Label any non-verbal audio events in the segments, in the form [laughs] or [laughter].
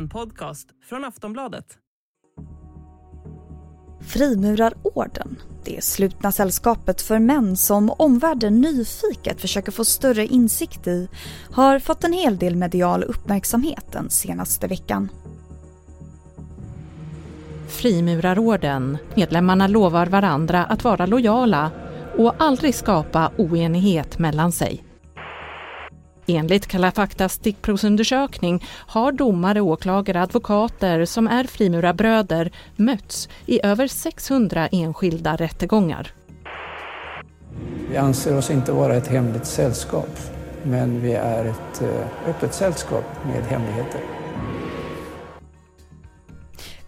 En podcast från Aftonbladet. Frimurarorden, det slutna sällskapet för män som omvärlden nyfiket försöker få större insikt i, har fått en hel del medial uppmärksamhet den senaste veckan. Frimurarorden. Medlemmarna lovar varandra att vara lojala och aldrig skapa oenighet mellan sig. Enligt Kalla faktas stickprovsundersökning har domare, åklagare, advokater som är frimurarbröder mötts i över 600 enskilda rättegångar. Vi anser oss inte vara ett hemligt sällskap, men vi är ett eh, öppet sällskap med hemligheter.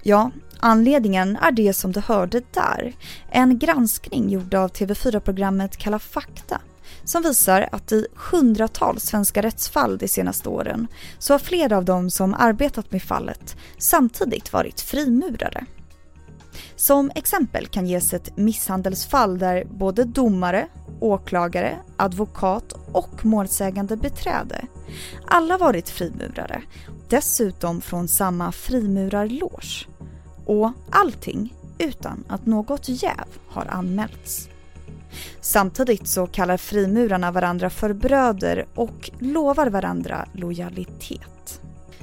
Ja, anledningen är det som du hörde där. En granskning gjord av TV4-programmet Kalla fakta som visar att i hundratals svenska rättsfall de senaste åren så har flera av dem som arbetat med fallet samtidigt varit frimurare. Som exempel kan ges ett misshandelsfall där både domare, åklagare, advokat och målsägande beträde alla varit frimurare, dessutom från samma frimurarloge. Och allting utan att något jäv har anmälts. Samtidigt så kallar frimurarna varandra för bröder och lovar varandra lojalitet.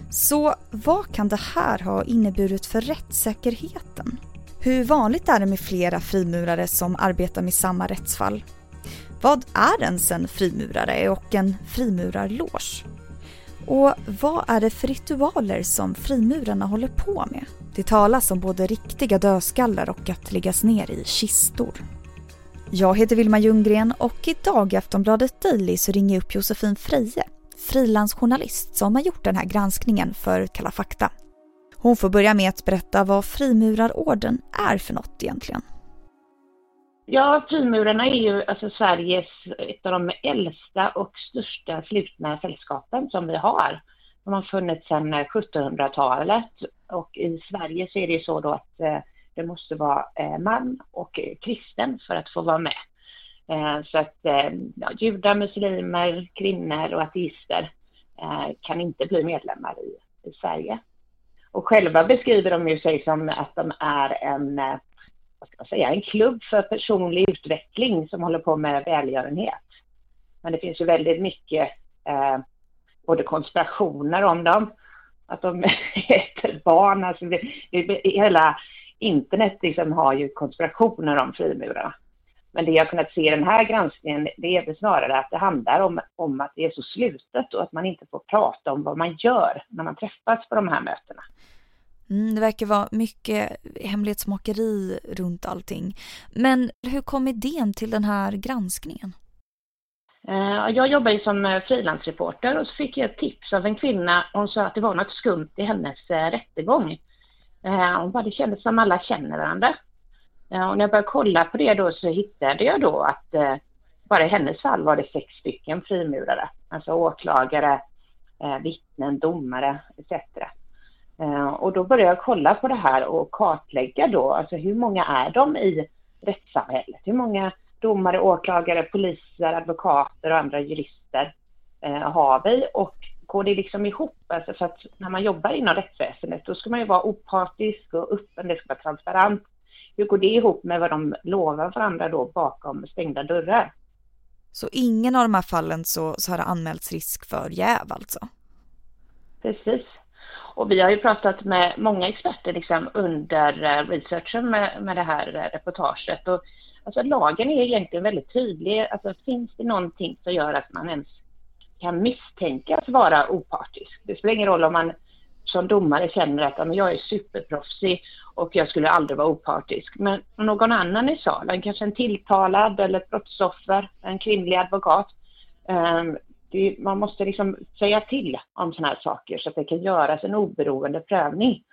Så vad kan det här ha inneburit för rättssäkerheten? Hur vanligt är det med flera frimurare som arbetar med samma rättsfall? Vad är ens en frimurare och en frimurarloge? Och vad är det för ritualer som frimurarna håller på med? Det talas om både riktiga dödskallar och att läggas ner i kistor. Jag heter Vilma Ljunggren och idag i Aftonbladet Daily så ringer jag upp Josefin Freje, frilansjournalist som har gjort den här granskningen för Kalla fakta. Hon får börja med att berätta vad frimurarorden är för något egentligen. Ja, frimurarna är ju alltså Sveriges, ett av de äldsta och största slutna sällskapen som vi har. De har funnits sedan 1700-talet och i Sverige så är det så då att eh, det måste vara eh, man och eh, kristen för att få vara med. Eh, så att eh, ja, judar, muslimer, kvinnor och ateister eh, kan inte bli medlemmar i, i Sverige. Och själva beskriver de ju sig som att de är en, vad ska man säga, en klubb för personlig utveckling som håller på med välgörenhet. Men det finns ju väldigt mycket eh, både konspirationer om dem, att de [laughs] äter barn, alltså det, det, hela internet liksom har ju konspirationer om frimurarna. Men det jag kunnat se i den här granskningen, det är väl snarare att det handlar om, om att det är så slutet och att man inte får prata om vad man gör när man träffas på de här mötena. Mm, det verkar vara mycket hemlighetsmakeri runt allting. Men hur kom idén till den här granskningen? Eh, jag jobbar ju som eh, frilansreporter och så fick jag ett tips av en kvinna. Hon sa att det var något skumt i hennes eh, rättegång. Eh, Hon bara, det kändes som alla känner varandra. Eh, och när jag började kolla på det då så hittade jag då att eh, bara i hennes fall var det sex stycken frimurare. Alltså åklagare, vittnen, domare etc. Och då började jag kolla på det här och kartlägga då, alltså hur många är de i rättssamhället? Hur många domare, åklagare, poliser, advokater och andra jurister har vi och går det liksom ihop? Alltså för att när man jobbar inom rättsväsendet då ska man ju vara opartisk och öppen, det ska vara transparent. Hur går det ihop med vad de lovar varandra då bakom stängda dörrar? Så ingen av de här fallen så, så har det anmälts risk för jäv alltså? Precis. Och vi har ju pratat med många experter liksom under eh, researchen med, med det här eh, reportaget och Alltså lagen är egentligen väldigt tydlig. Alltså finns det någonting som gör att man ens kan misstänkas vara opartisk. Det spelar ingen roll om man som domare känner att jag är superproffsig och jag skulle aldrig vara opartisk. Men någon annan i salen, kanske en tilltalad eller ett brottsoffer, en kvinnlig advokat. Ehm, det, man måste liksom säga till om sådana här saker så att det kan göras en oberoende prövning.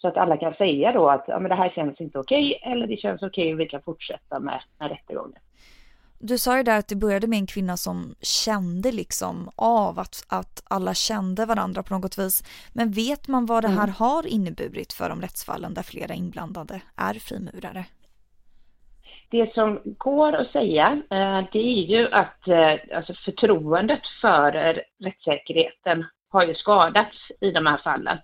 Så att alla kan säga då att ja, men det här känns inte okej eller det känns okej och vi kan fortsätta med, med rättegången. Du sa ju där att det började med en kvinna som kände liksom av att, att alla kände varandra på något vis. Men vet man vad det här mm. har inneburit för de rättsfallen där flera inblandade är frimurare? Det som går att säga eh, det är ju att eh, alltså förtroendet för rättssäkerheten har ju skadats i de här fallen.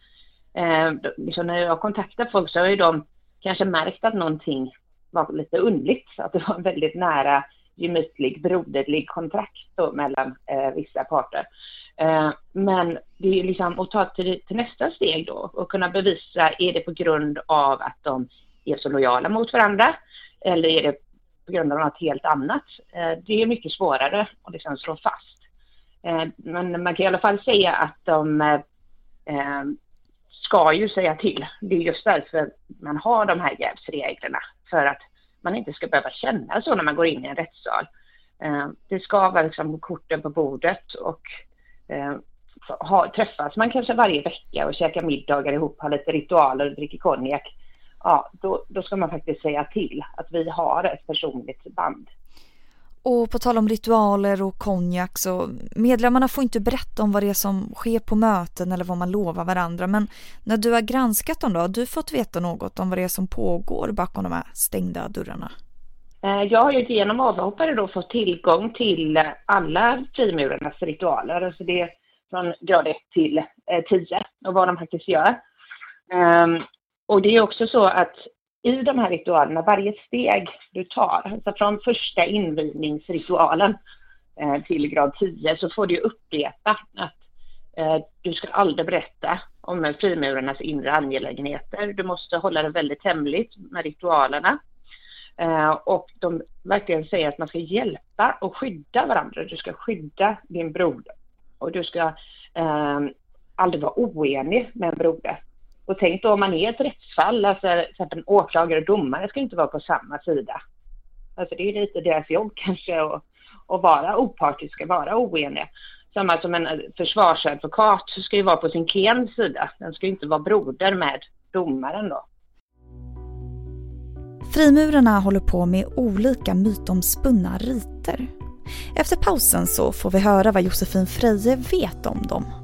Eh, liksom när jag kontaktar folk så har ju de kanske märkt att någonting var lite underligt, att det var en väldigt nära gemytlig, broderlig kontrakt då mellan eh, vissa parter. Eh, men det är liksom att ta till, till nästa steg då och kunna bevisa, är det på grund av att de är så lojala mot varandra eller är det på grund av något helt annat? Eh, det är mycket svårare att liksom slå fast. Eh, men man kan i alla fall säga att de eh, eh, ska ju säga till. Det är just därför man har de här jävsreglerna. För att man inte ska behöva känna så när man går in i en rättssal. Eh, det ska vara liksom korten på bordet och eh, ha, träffas man kanske varje vecka och käkar middagar ihop, har lite ritualer och dricker konjak. Ja, då, då ska man faktiskt säga till att vi har ett personligt band. Och på tal om ritualer och konjak så medlemmarna får inte berätta om vad det är som sker på möten eller vad man lovar varandra. Men när du har granskat dem då, har du fått veta något om vad det är som pågår bakom de här stängda dörrarna? Eh, jag har ju genom avhoppare då fått tillgång till eh, alla frimurarnas ritualer. Alltså det är från grad 1 till eh, 10 och vad de faktiskt gör. Ehm, och det är också så att i de här ritualerna, varje steg du tar, alltså från första invigningsritualen eh, till grad 10 så får du upprepa att eh, du ska aldrig berätta om frimurarnas inre angelägenheter. Du måste hålla det väldigt hemligt med ritualerna. Eh, och de verkligen säger att man ska hjälpa och skydda varandra. Du ska skydda din broder och du ska eh, aldrig vara oenig med en broder. Och tänk då om man är ett rättsfall, alltså till exempel en åklagare och domare ska inte vara på samma sida. Alltså det är lite deras jobb kanske att, att vara opartiska, vara oeniga. Samma som en försvarsadvokat ska ju vara på sin klients sida. Den ska ju inte vara broder med domaren då. Frimurarna håller på med olika mytomspunna riter. Efter pausen så får vi höra vad Josefin Freje vet om dem.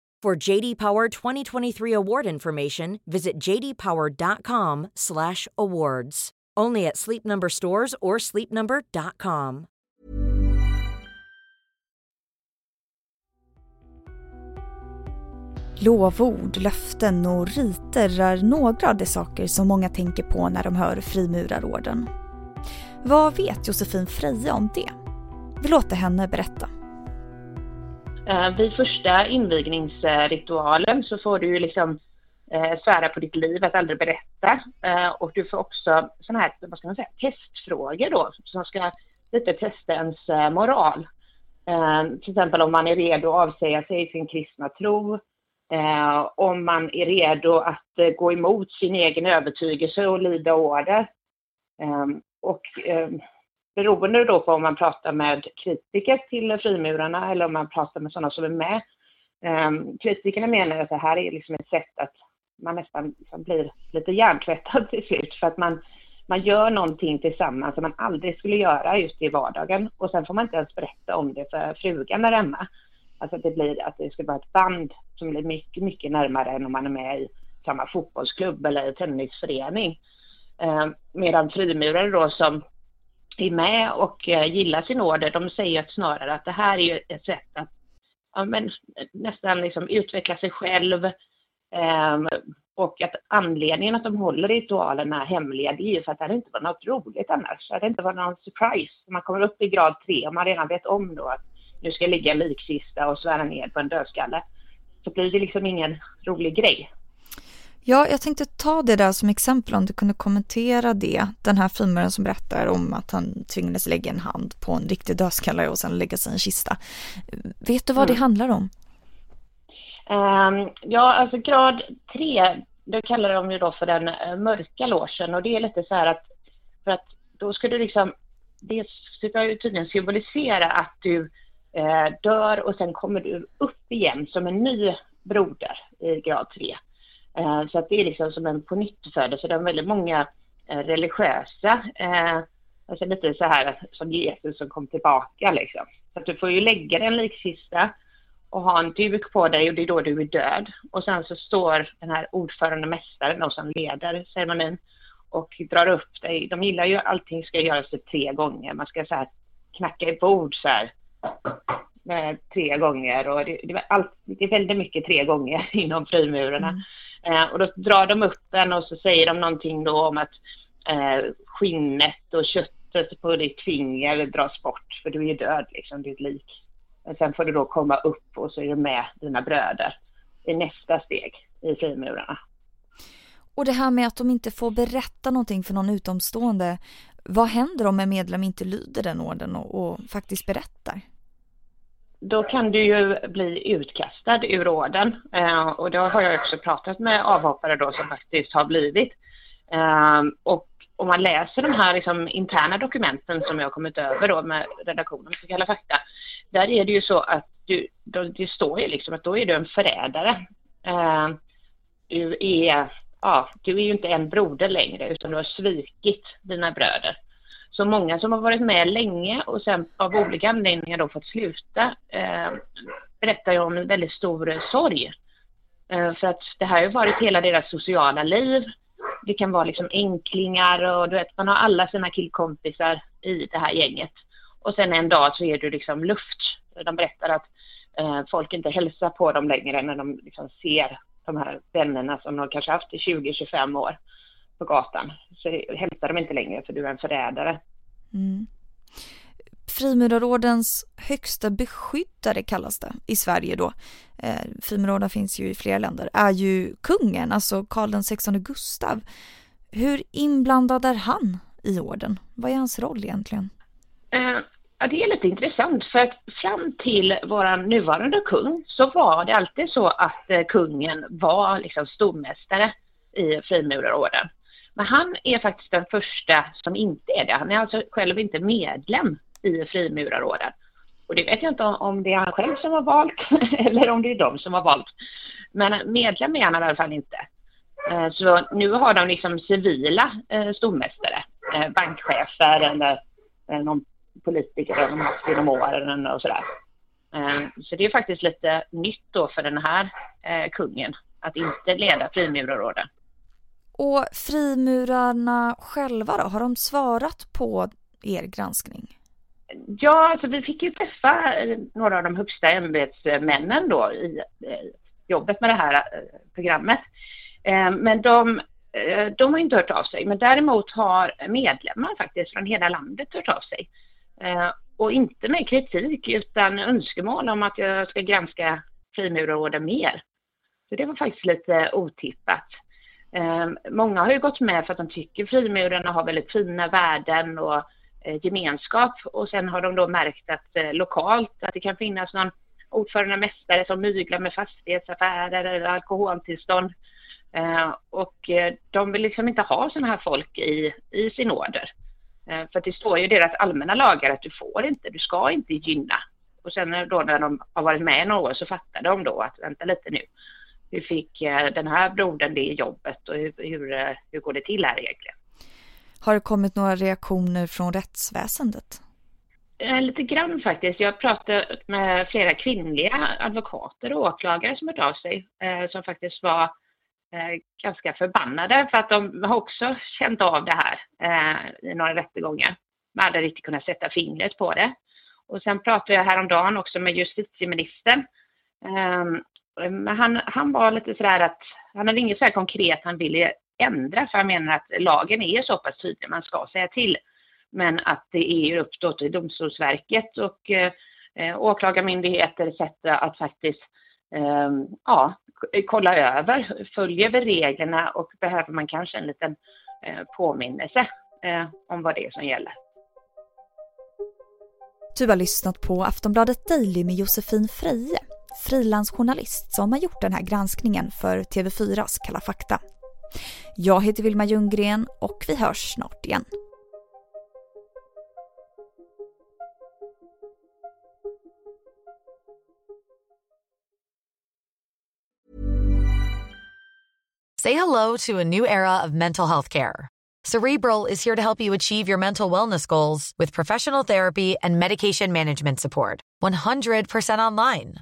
For JD Power 2023 award information, visit jdpower.com/awards. Only at Sleep Number stores or sleepnumber.com. Lovord, löften och riter är några av de saker som många tänker på när de hör frimurarorden. Vad vet Josefin Freje om det? Vi låter henne berätta. Eh, vid första invigningsritualen så får du ju liksom eh, svära på ditt liv att aldrig berätta. Eh, och du får också sådana här, vad ska man säga, testfrågor då som ska lite testa ens eh, moral. Eh, till exempel om man är redo att avsäga sig sin kristna tro. Eh, om man är redo att eh, gå emot sin egen övertygelse och lyda order. och beroende då på om man pratar med kritiker till frimurarna eller om man pratar med sådana som är med. Um, kritikerna menar att det här är liksom ett sätt att man nästan liksom blir lite hjärntvättad till slut för att man, man gör någonting tillsammans som man aldrig skulle göra just i vardagen och sen får man inte ens berätta om det för frugan där hemma. Alltså att det blir att det ska vara ett band som blir mycket, mycket närmare än om man är med i samma fotbollsklubb eller tennisförening. Ehm, medan frimurare då som är med och eh, gillar sin order, de säger att snarare att det här är ju ett sätt att ja, men, nästan liksom utveckla sig själv eh, och att anledningen att de håller ritualerna hemliga det är ju för att det inte var något roligt annars. Det hade inte varit någon surprise. Man kommer upp i grad tre och man redan vet om då att nu ska jag ligga i likkista och svära ner på en dödskalle. Så blir det liksom ingen rolig grej. Ja, jag tänkte ta det där som exempel om du kunde kommentera det. Den här filmen som berättar om att han tvingades lägga en hand på en riktig dödskalle och sen lägga sig i en kista. Vet du vad mm. det handlar om? Um, ja, alltså grad 3, det kallar de ju då för den uh, mörka låsen och det är lite så här att för att då ska du liksom det ska ju tydligen symbolisera att du eh, dör och sen kommer du upp igen som en ny broder i grad 3. Eh, så att det är liksom som en pånyttfödelse. Det är väldigt många eh, religiösa, eh, alltså lite så här som Jesus som kom tillbaka liksom. Så att du får ju lägga dig en likkista och ha en duk på dig och det är då du är död. Och sen så står den här ordförande mästaren, de som leder ceremonin, och drar upp dig. De gillar ju allting ska göras typ tre gånger. Man ska så här knacka i bord så här med tre gånger och det, det, allt, det väldigt mycket tre gånger [laughs] inom frimurarna. Mm. Eh, och då drar de upp en och så säger de någonting då om att eh, skinnet och köttet på ditt finger dras bort för du är ju död liksom, ditt lik. Men sen får du då komma upp och så är du med dina bröder i nästa steg i frimurarna. Och det här med att de inte får berätta någonting för någon utomstående. Vad händer om en medlem inte lyder den orden och, och faktiskt berättar? Då kan du ju bli utkastad ur orden eh, och då har jag också pratat med avhoppare då som faktiskt har blivit. Eh, och om man läser de här liksom, interna dokumenten som jag har kommit över då med redaktionen för Kalla fakta, där är det ju så att du, då, det står ju liksom att då är du en förrädare. Eh, du är ja, du är ju inte en broder längre utan du har svikit dina bröder. Så många som har varit med länge och sen av olika anledningar då fått sluta eh, berättar ju om en väldigt stor sorg. Eh, för att det här har ju varit hela deras sociala liv. Det kan vara liksom enklingar och du vet, man har alla sina killkompisar i det här gänget. Och sen en dag så är du liksom luft. De berättar att eh, folk inte hälsar på dem längre när de liksom ser de här vännerna som de kanske haft i 20-25 år på gatan. Så hälsar de inte längre för du är en förrädare. Mm. Frimurarordens högsta beskyddare kallas det i Sverige då. Eh, Frimurarorden finns ju i flera länder. Är ju kungen, alltså Karl XVI Gustav. Hur inblandad är han i orden? Vad är hans roll egentligen? Eh, Ja, det är lite intressant för att fram till vår nuvarande kung så var det alltid så att eh, kungen var liksom stormästare i frimurarorden. Men han är faktiskt den första som inte är det. Han är alltså själv inte medlem i frimurarorden. Och det vet jag inte om det är han själv som har valt [laughs] eller om det är de som har valt. Men medlem är han i alla fall inte. Eh, så nu har de liksom civila eh, stormästare, eh, bankchefer eller någon politiker de har haft genom åren och sådär. Så det är faktiskt lite nytt då för den här kungen att inte leda frimurarorden. Och frimurarna själva då, har de svarat på er granskning? Ja, alltså vi fick ju träffa eh, några av de högsta ämbetsmännen då i eh, jobbet med det här eh, programmet. Men de, de har inte hört av sig, men däremot har medlemmar faktiskt från hela landet hört av sig. Och inte med kritik utan önskemål om att jag ska granska frimurarorden mer. Så det var faktiskt lite otippat. Eh, många har ju gått med för att de tycker frimurarna har väldigt fina värden och eh, gemenskap och sen har de då märkt att eh, lokalt att det kan finnas någon ordförande mästare som myglar med fastighetsaffärer eller alkoholtillstånd. Ehm, och eh, de vill liksom inte ha sådana här folk i, i sin order. Eh, för det står ju i deras allmänna lagar att du får inte, du ska inte gynna. Och sen eh, då när de har varit med några år så fattar de då att vänta lite nu. Hur fick eh, den här brodern det jobbet och hur, hur, eh, hur går det till här egentligen? Har det kommit några reaktioner från rättsväsendet? Lite grann faktiskt. Jag har pratat med flera kvinnliga advokater och åklagare som hört av sig som faktiskt var Eh, ganska förbannade för att de har också känt av det här eh, i några rättegångar. Man hade inte kunnat sätta fingret på det. Och sen pratade jag häromdagen också med justitieministern. Eh, men han, han var lite sådär att han hade inget sådär konkret han ville ändra för han menar att lagen är så pass tydlig, man ska säga till. Men att det är upp då till Domstolsverket och eh, eh, åklagarmyndigheter etc. att faktiskt eh, ja, kolla över, följer vi reglerna och behöver man kanske en liten eh, påminnelse eh, om vad det är som gäller. Du har lyssnat på Aftonbladet Daily med Josefin Freje, frilansjournalist som har gjort den här granskningen för TV4s Kalla fakta. Jag heter Vilma Ljunggren och vi hörs snart igen. Say hello to a new era of mental health care. Cerebral is here to help you achieve your mental wellness goals with professional therapy and medication management support. 100% online.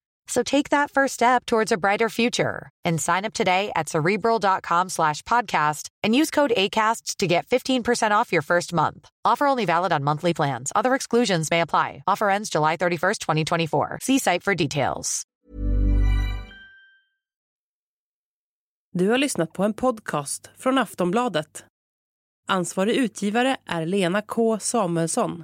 So take that first step towards a brighter future and sign up today at cerebral.com slash podcast and use code ACasts to get 15% off your first month. Offer only valid on monthly plans. Other exclusions may apply. Offer ends July 31st, 2024. See site for details. Du har lyssnat på en podcast från Aftonbladet. Ansvarig utgivare är Lena K Samuelsson.